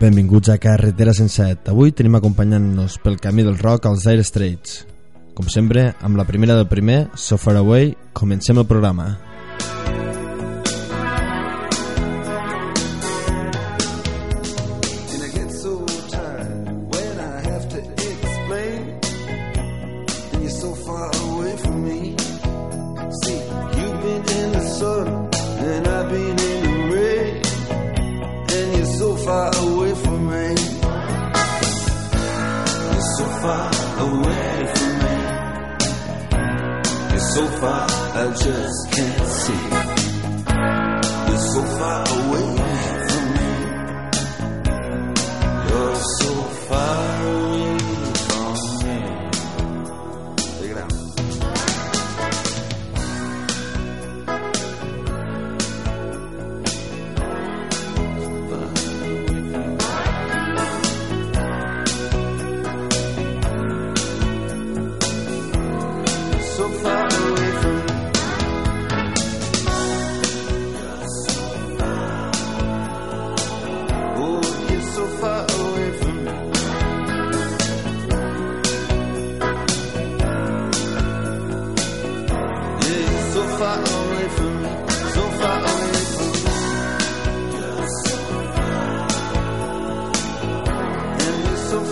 Benvinguts a Carretera sense et. Avui tenim acompanyant-nos pel camí del rock als Air Straits. Com sempre, amb la primera del primer, So Far Away, comencem el programa.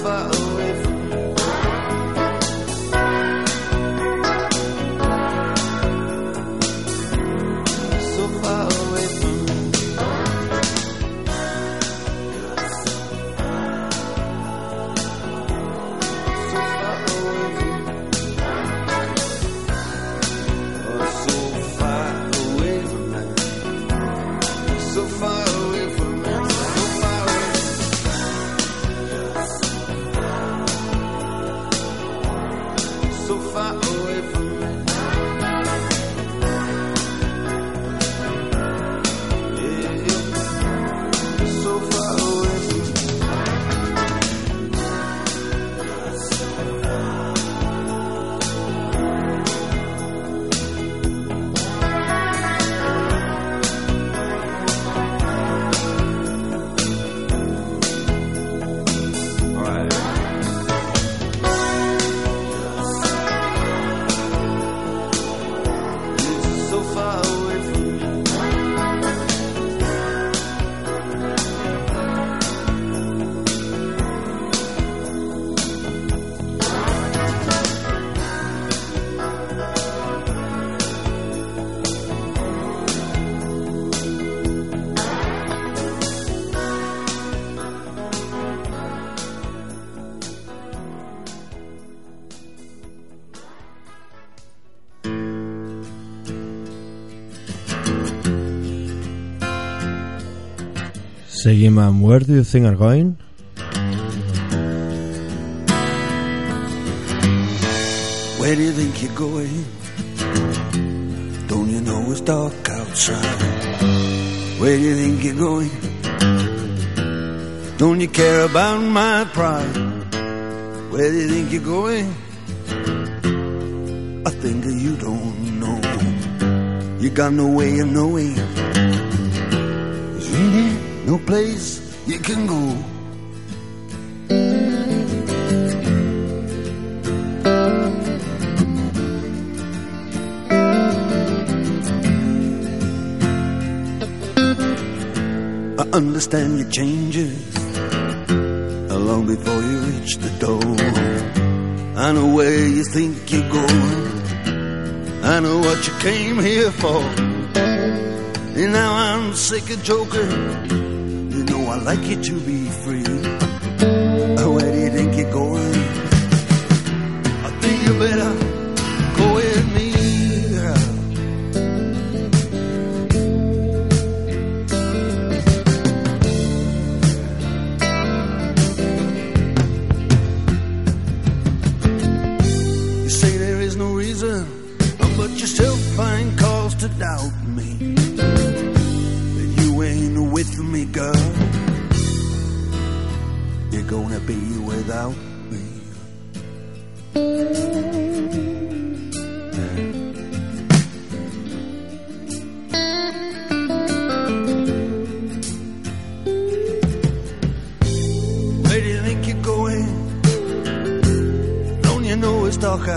over. Seguim amb Where Do You Think Are Going? Where do you think you're going? Don't you know it's dark outside? Where do you think you're going? Don't you care about my pride? Where do you think you're going? I think you don't know. You got no way of knowing no place you can go. I understand your changes long before you reach the door. I know where you think you're going. I know what you came here for. And now I'm sick of joking. I like you to be free.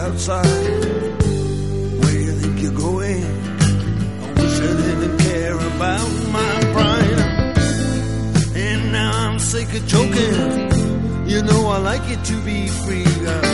Outside? Where you think you're going? I wish I didn't care about my pride. And now I'm sick of joking. You know I like it to be free. Girl.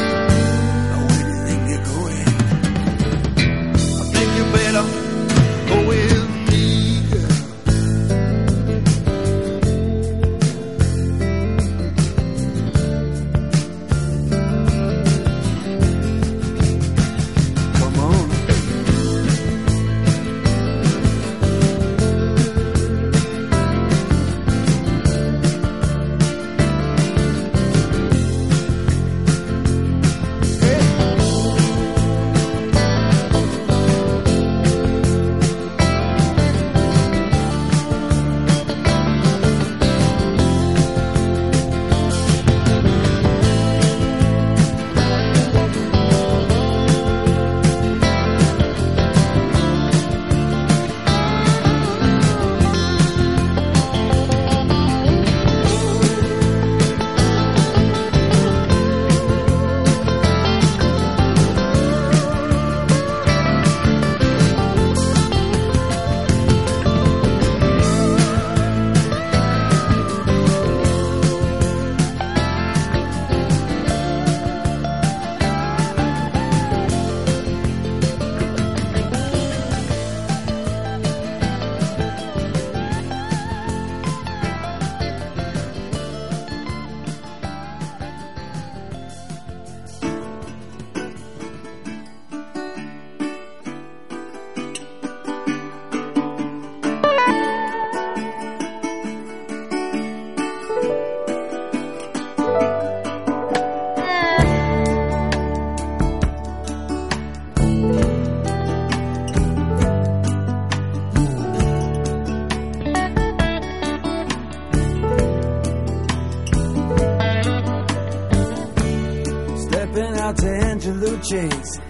Angelucci's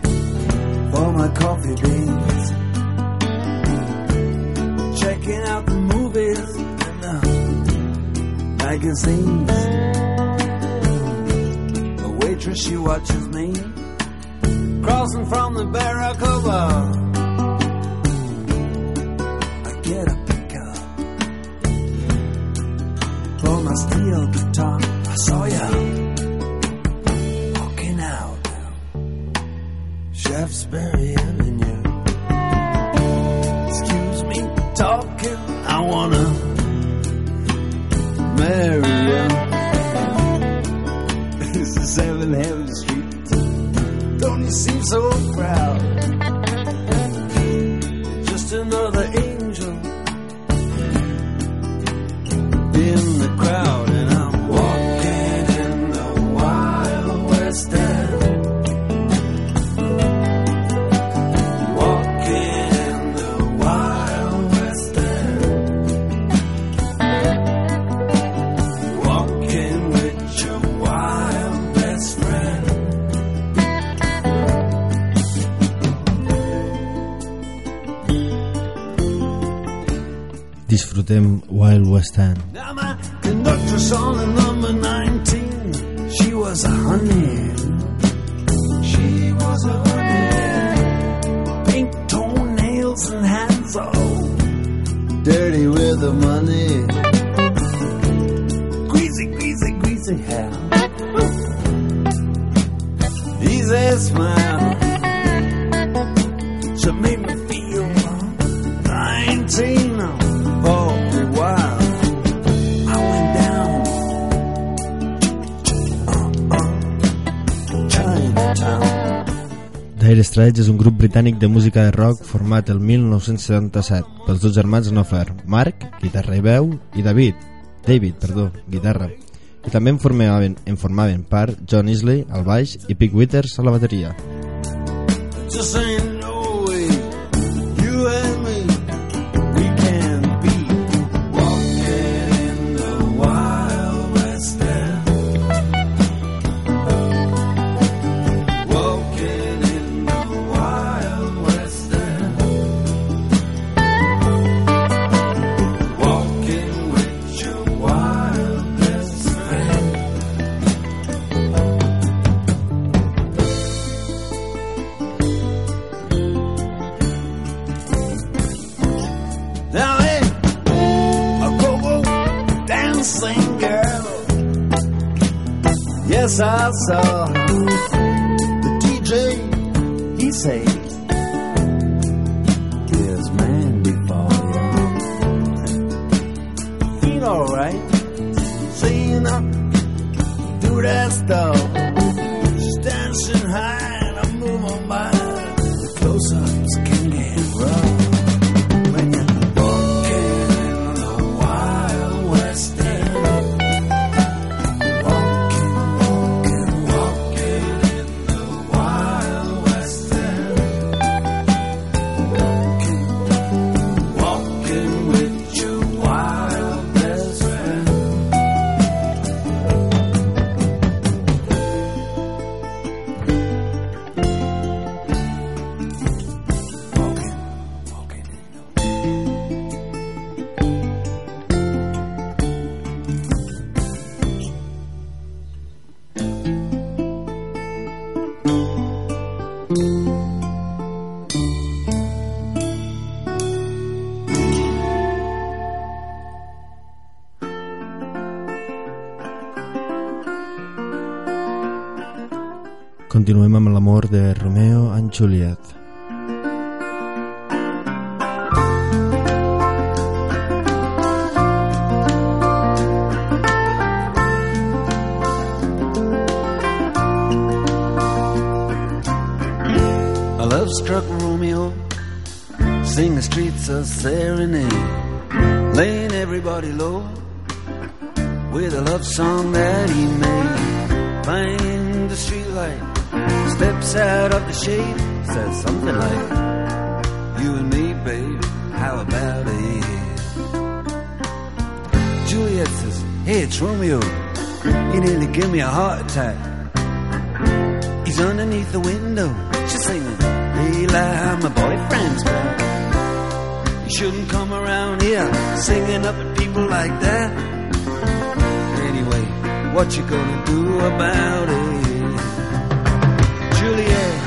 Afghanistan. Conductor saw the number 19. She was a honey. She was a honey. Pink toenails and hands are dirty with the money. Greasy, greasy, greasy hair. Straits és un grup britànic de música de rock format el 1977 pels dos germans Knopfler, Mark, guitarra i veu, i David, David, perdó, guitarra. I també en formaven, en formaven part John Isley al baix i Pete Withers a la bateria. Just ain't I saw the DJ. He said, Struck Romeo, sing the streets a serenade, laying everybody low with a love song that he made. Find the streetlight, steps out of the shade, says something like, You and me, babe, how about it? Juliet says, Hey, it's Romeo. You nearly give me a heart attack. He's underneath the window. She's singing, My boyfriend's back. You shouldn't come around here singing up at people like that. Anyway, what you gonna do about it? Juliet,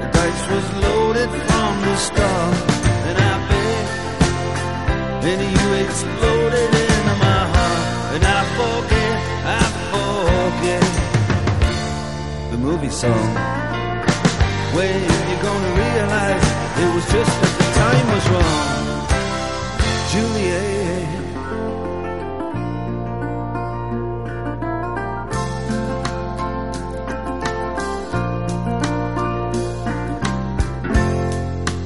the dice was loaded from the start, and I bet then you exploded into my heart, and I forget, I forget the movie song. When you gonna realize it was just that the time was wrong, Juliet.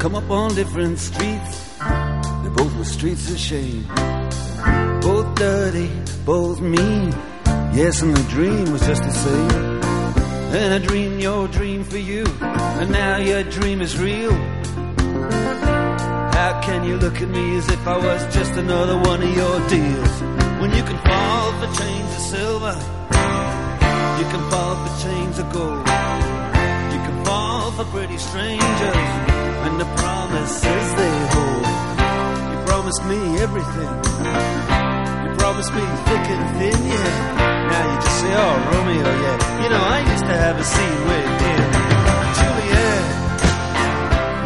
Come up on different streets, they both were streets of shame. Both dirty, both mean. Yes, and the dream was just the same. And I dreamed your dream for you, and now your dream is real. How can you look at me as if I was just another one of your deals? When you can fall for chains of silver, you can fall for chains of gold. You can fall for pretty strangers, and the promises they hold. You promised me everything. You promised me thick and thin, yeah. Now you just say, oh, Romeo, yeah. You know, I used to have a scene with him. Juliet,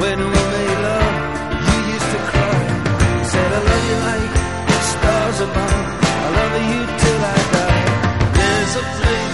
when we made love, you used to cry. You said, I love you like the stars above. I love you till I die. I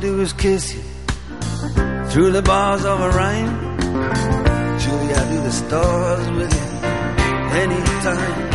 do is kiss you through the bars of a rhyme. Julie, I do the stars with you anytime.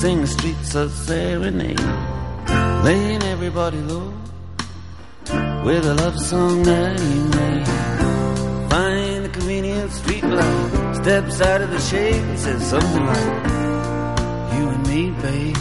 Sing the streets a serenade, laying everybody low with a love song that he made. Find the convenient street light, steps out of the shade and says something like, "You and me, babe,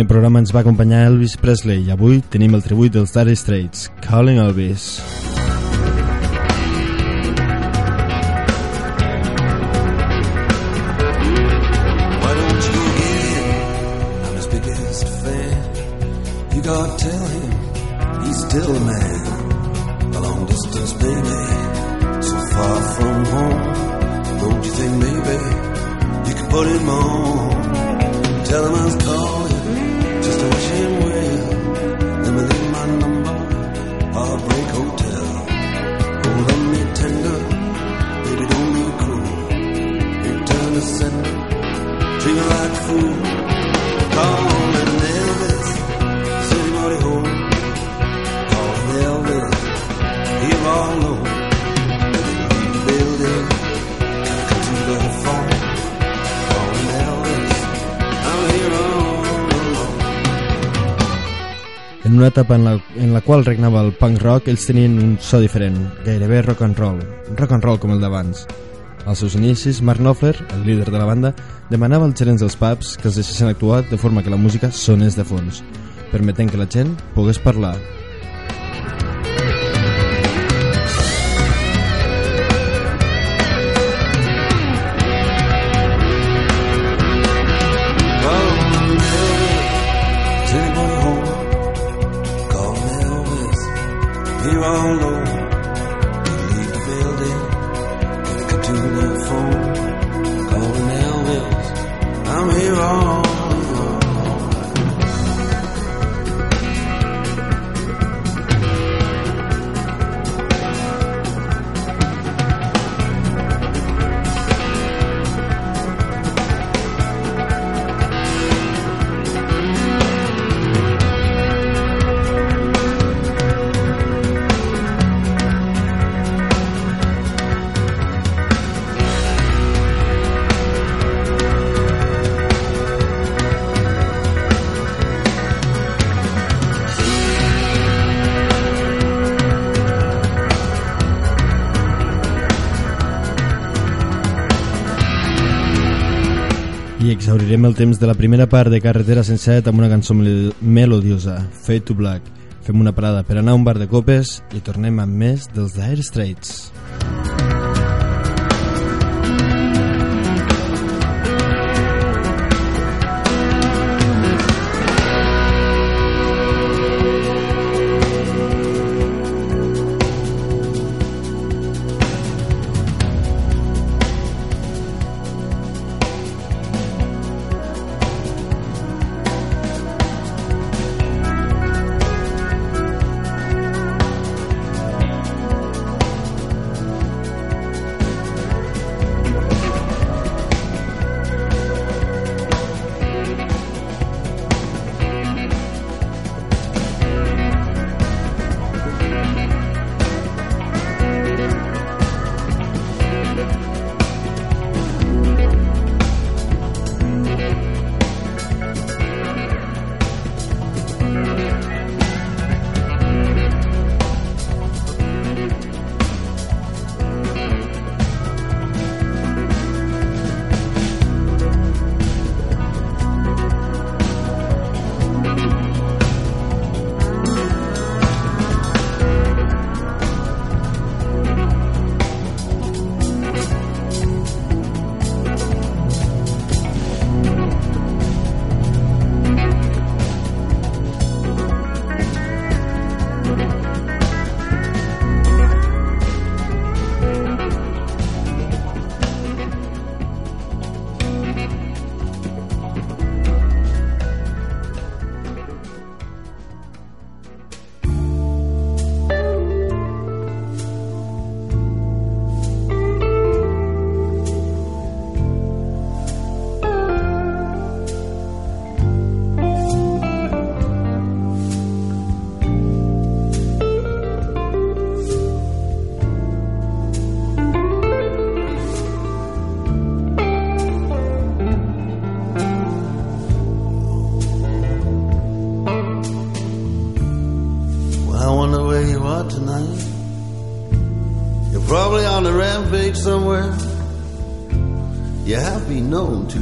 primer programa ens va acompanyar Elvis Presley i avui tenim el tribut dels Dire Straits, Calling Elvis. You gotta tell him he's still a man. A long distance baby, so far from home. Don't you think maybe you could put him on? Etapa en la, en la qual regnava el punk rock, ells tenien un so diferent, gairebé rock and roll, rock and roll com el d'abans. Als seus inicis, Mark Knopfler, el líder de la banda, demanava als gerents dels pubs que els deixessin actuar de forma que la música sonés de fons, permetent que la gent pogués parlar. Here all el temps de la primera part de Carretera Senset amb una cançó mel- melodiosa, Fade to Black. Fem una parada per anar a un bar de copes i tornem amb més dels Dire Straits. Well,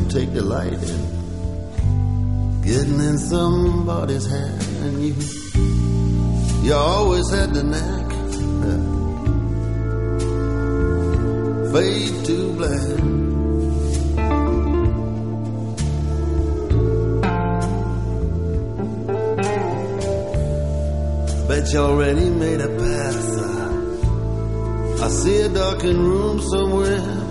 take delight in getting in somebody's hair, and you you always had the knack. Fade to black. Bet you already made a pass. I see a darkened room somewhere.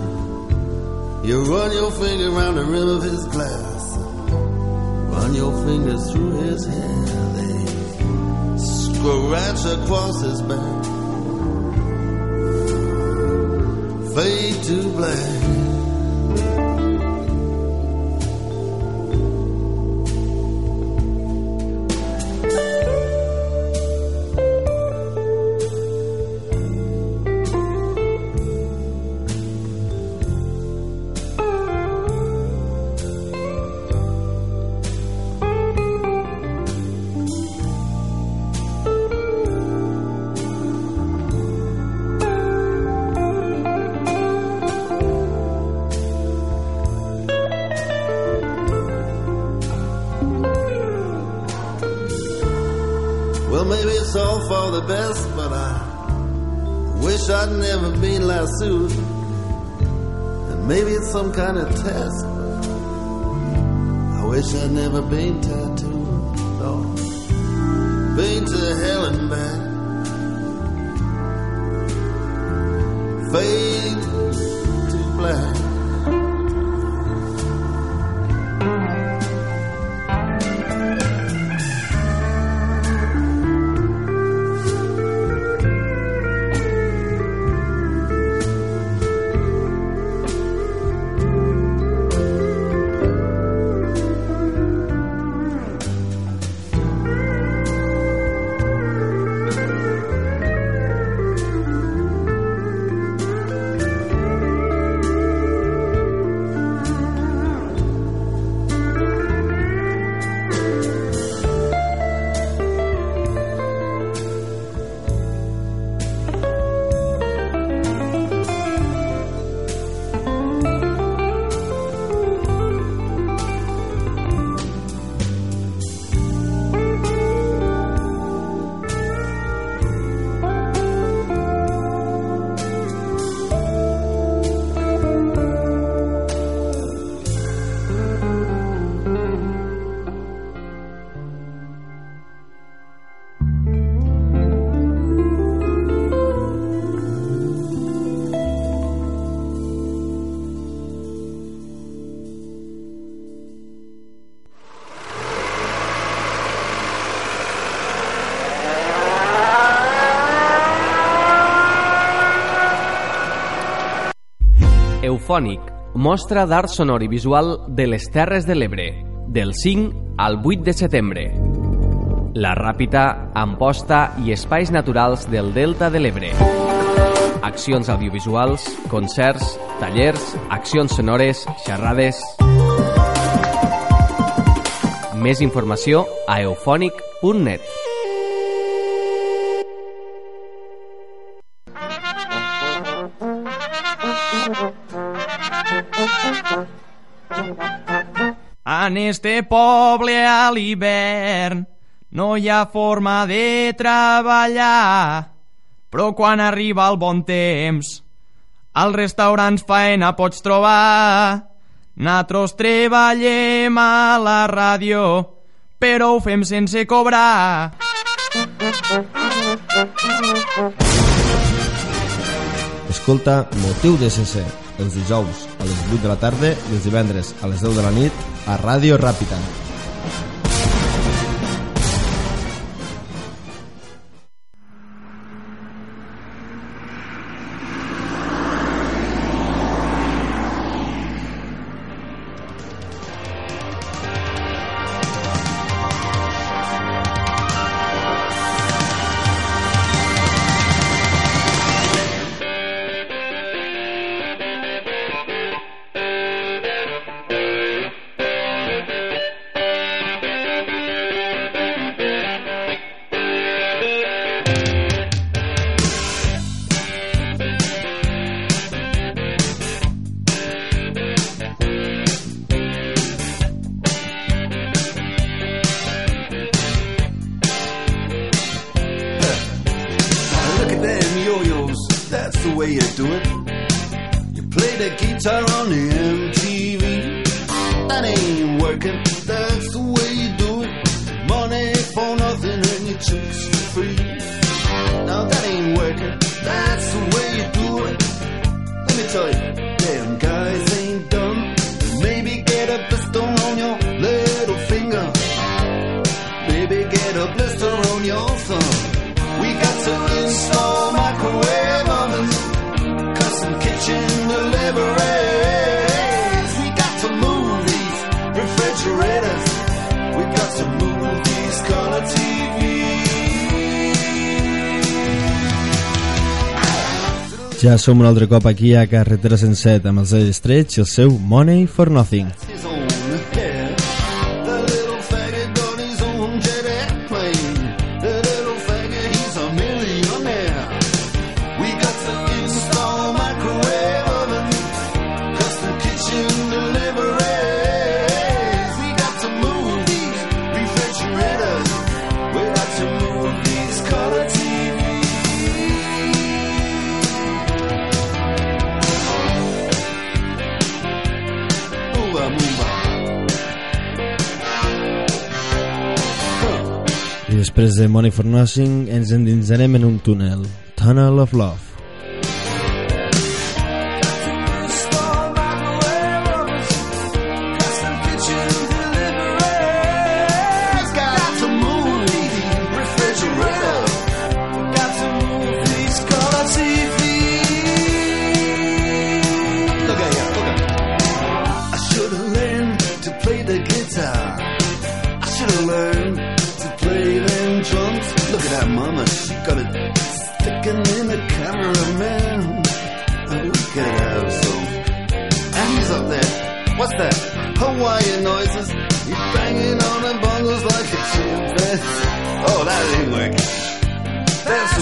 You run your finger around the rim of his glass. Run your fingers through his hair. They scratch across his back. Fade to black. Some kind of test. I wish I'd never been tattooed. Eufònic, mostra d'art sonor i visual de les Terres de l'Ebre, del 5 al 8 de setembre. La Ràpita, Amposta i espais naturals del Delta de l'Ebre. Accions audiovisuals, concerts, tallers, accions sonores, xerrades... Més informació a eufònic.net. En este poble a l'hivern no hi ha forma de treballar, però quan arriba el bon temps, als restaurants faena pots trobar. Natros treballem a la ràdio, però ho fem sense cobrar. Escolta Motiu de CC els dijous a les 8 de la tarda i els divendres a les 10 de la nit a Ràdio Ràpita. Damn guys ain't dumb. Maybe get a blister on your little finger. Maybe get a blister on your thumb. We got to install microwave Ja som un altre cop aquí a Carretera 107 amb els Dire Straits i el seu Money for Nothing. Després de Money for Nothing ens endinsarem en un túnel, Tunnel of Love.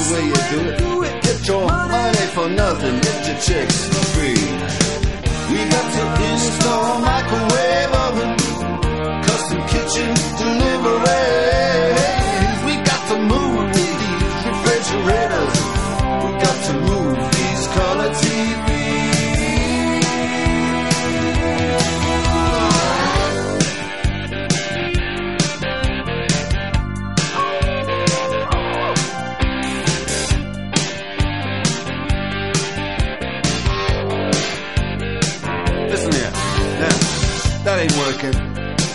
The way you do it. Get your money for nothing. Get your chicks for free. We got to install microwave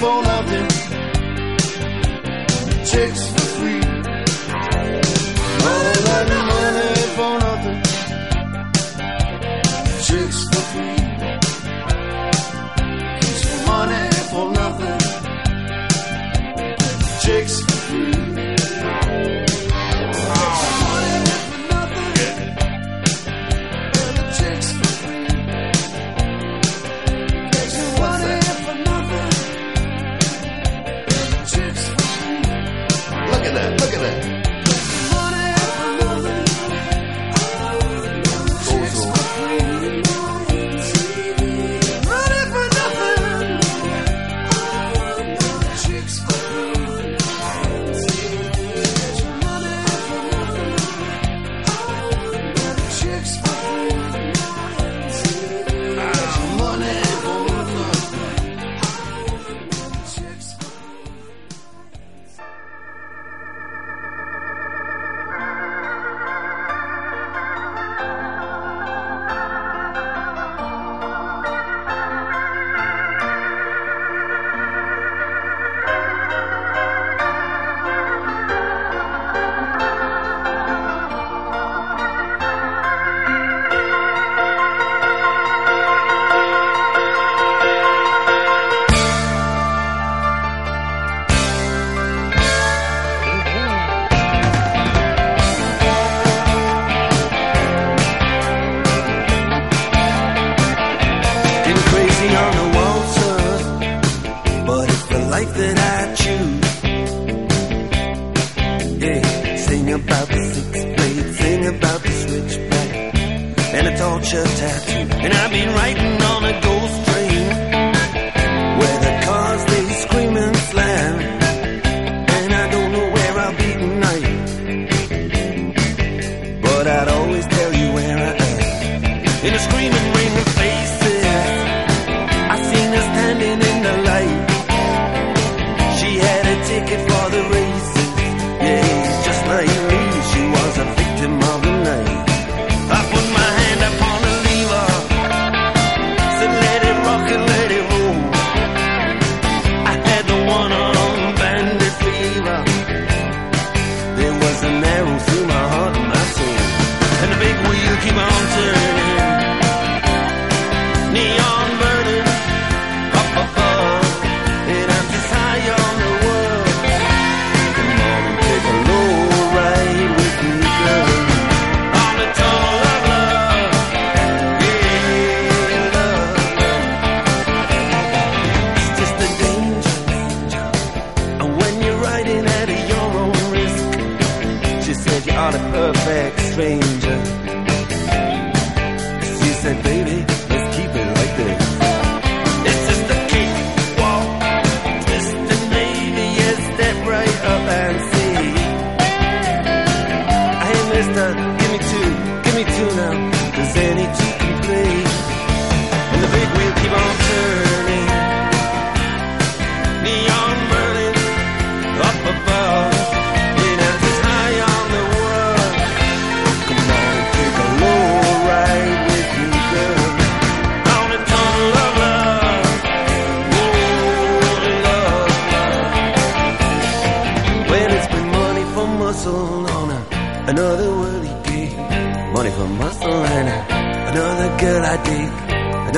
Money for nothing. Chicks for free. All that money for nothing. Chicks for free. Money for nothing. Chicks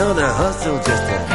Another hustle just to,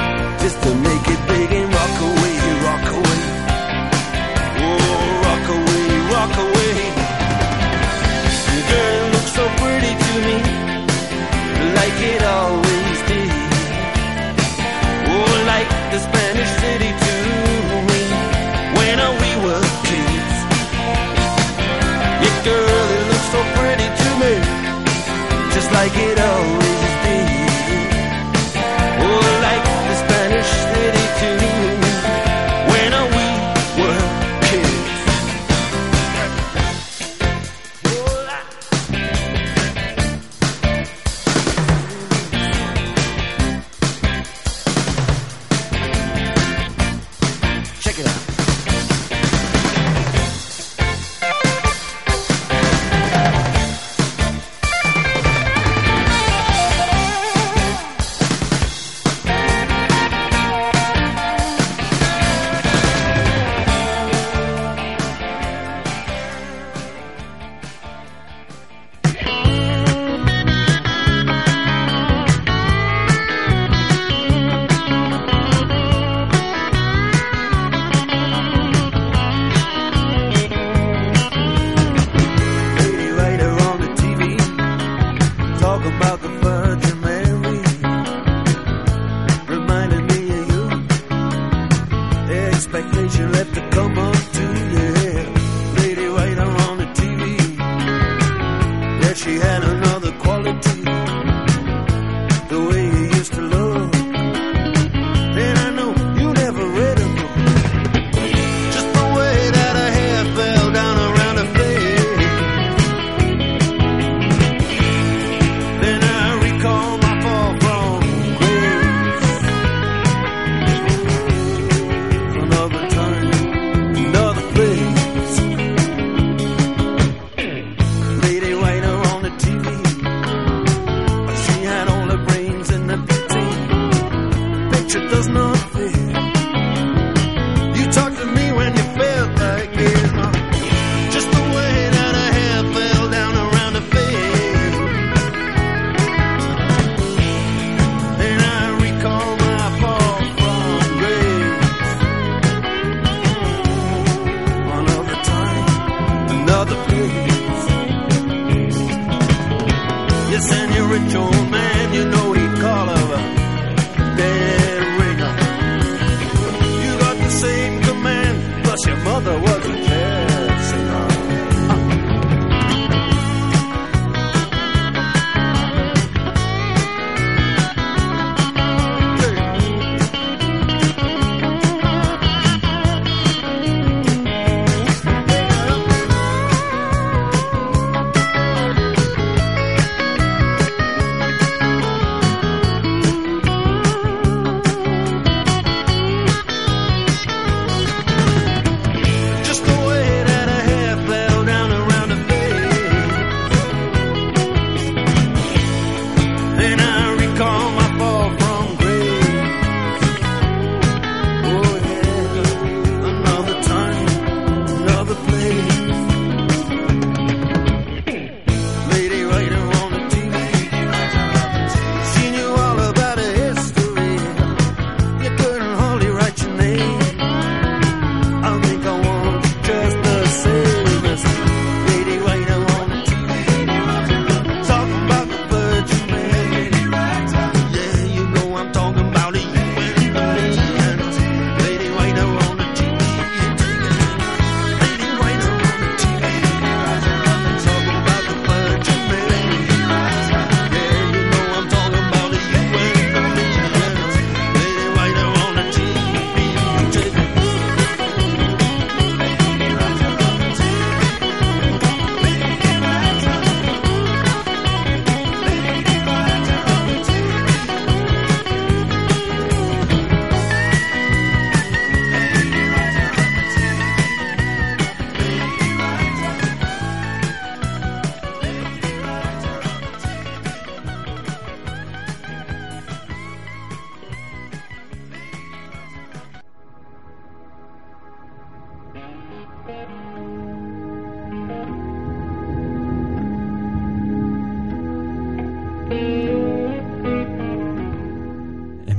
Hem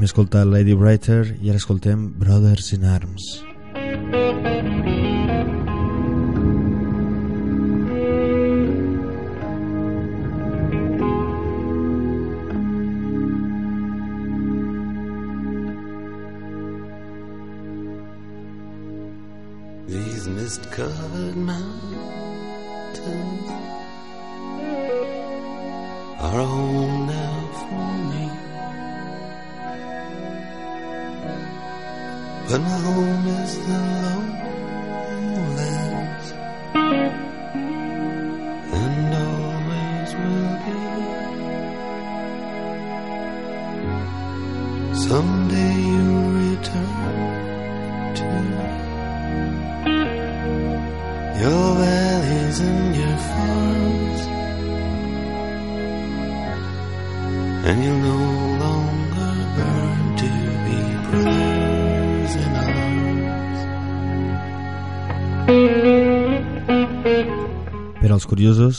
escoltat Lady Writer i ara escoltem Brothers in Arms.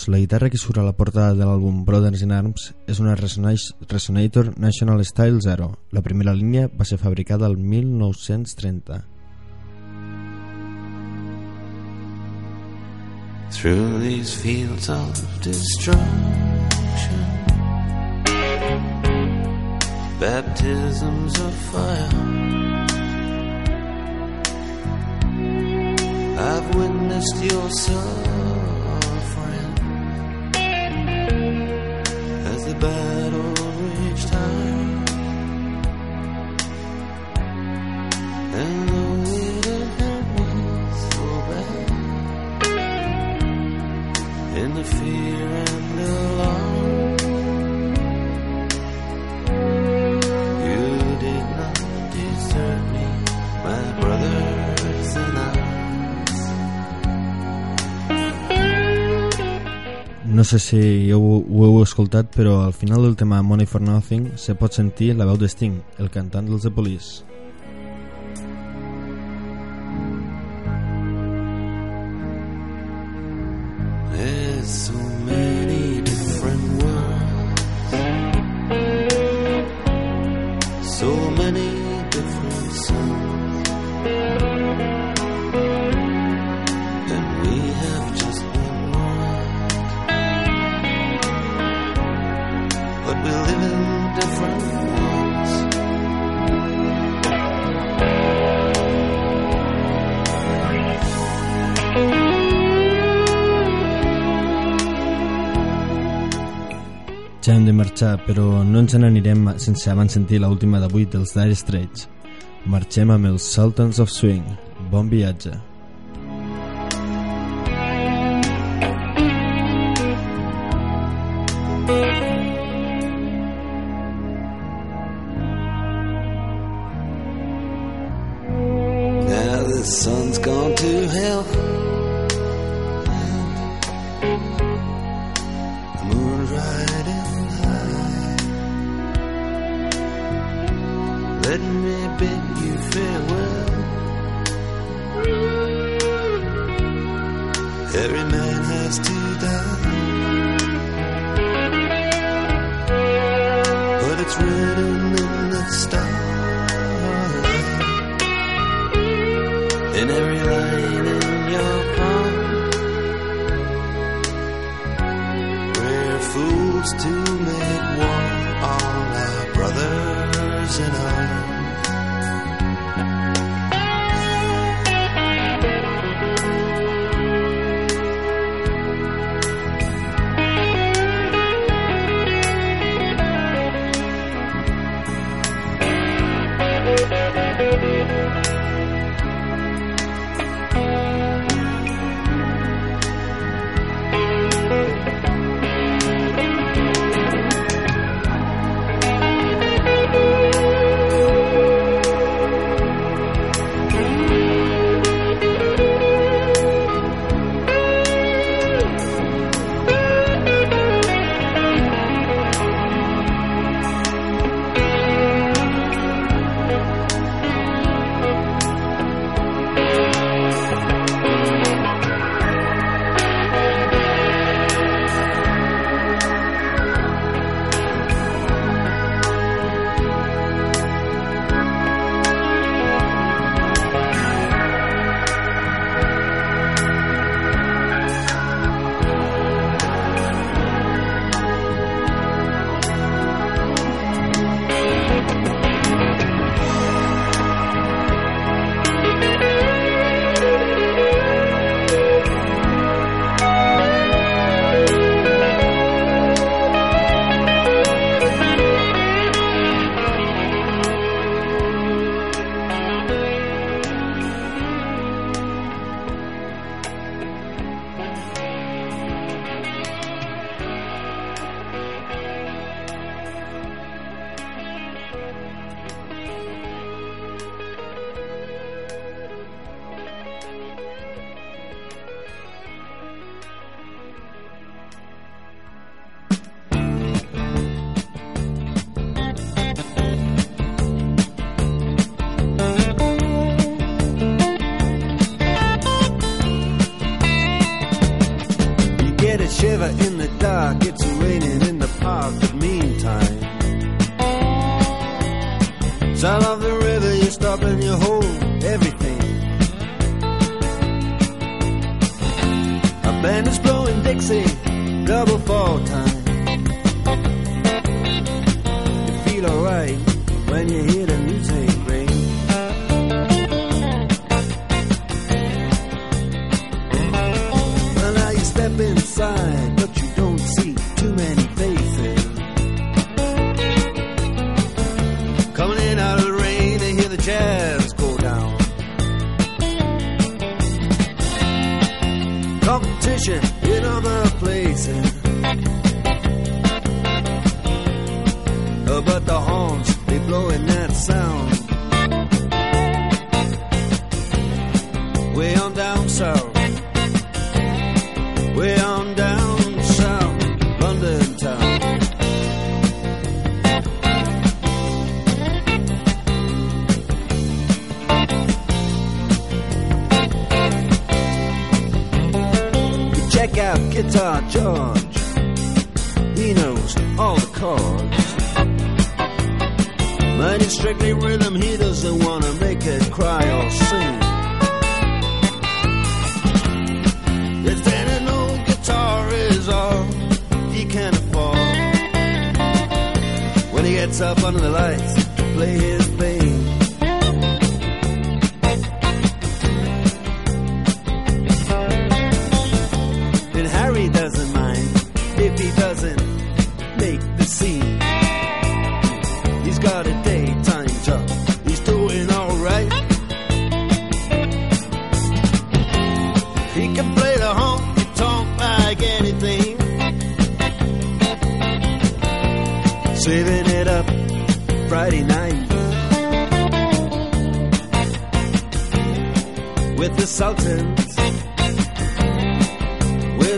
La guitarra que surt a la portada de l'àlbum Brothers in Arms és una Resonator National Style 0. La primera línia va ser fabricada el 1930. Through these fields of destruction, baptisms of fire. I've witnessed your suffering sé si ho, ho heu escoltat, però al final del tema Money for Nothing se pot sentir la veu de Sting, el cantant dels The Police. Però no ens n'anirem sense abans sentir l'última d'avui dels Dire Straits. Marxem amb els Sultans of Swing. Bon viatge. Now the sun's gone to hell.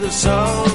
The Sultans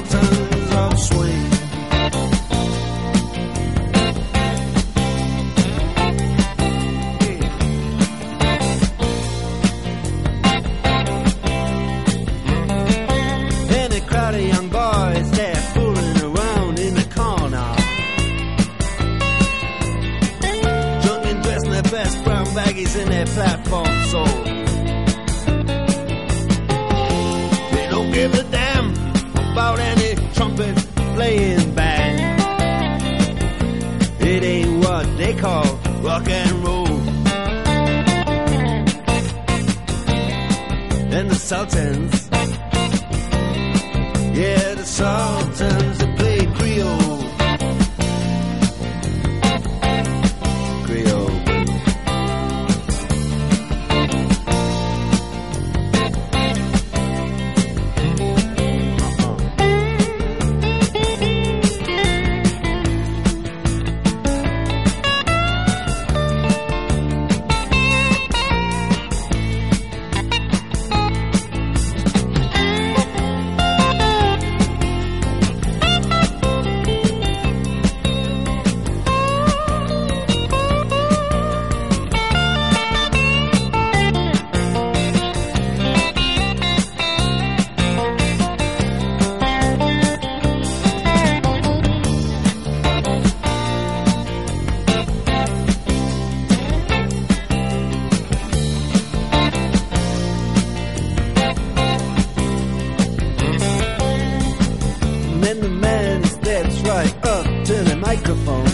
microphone.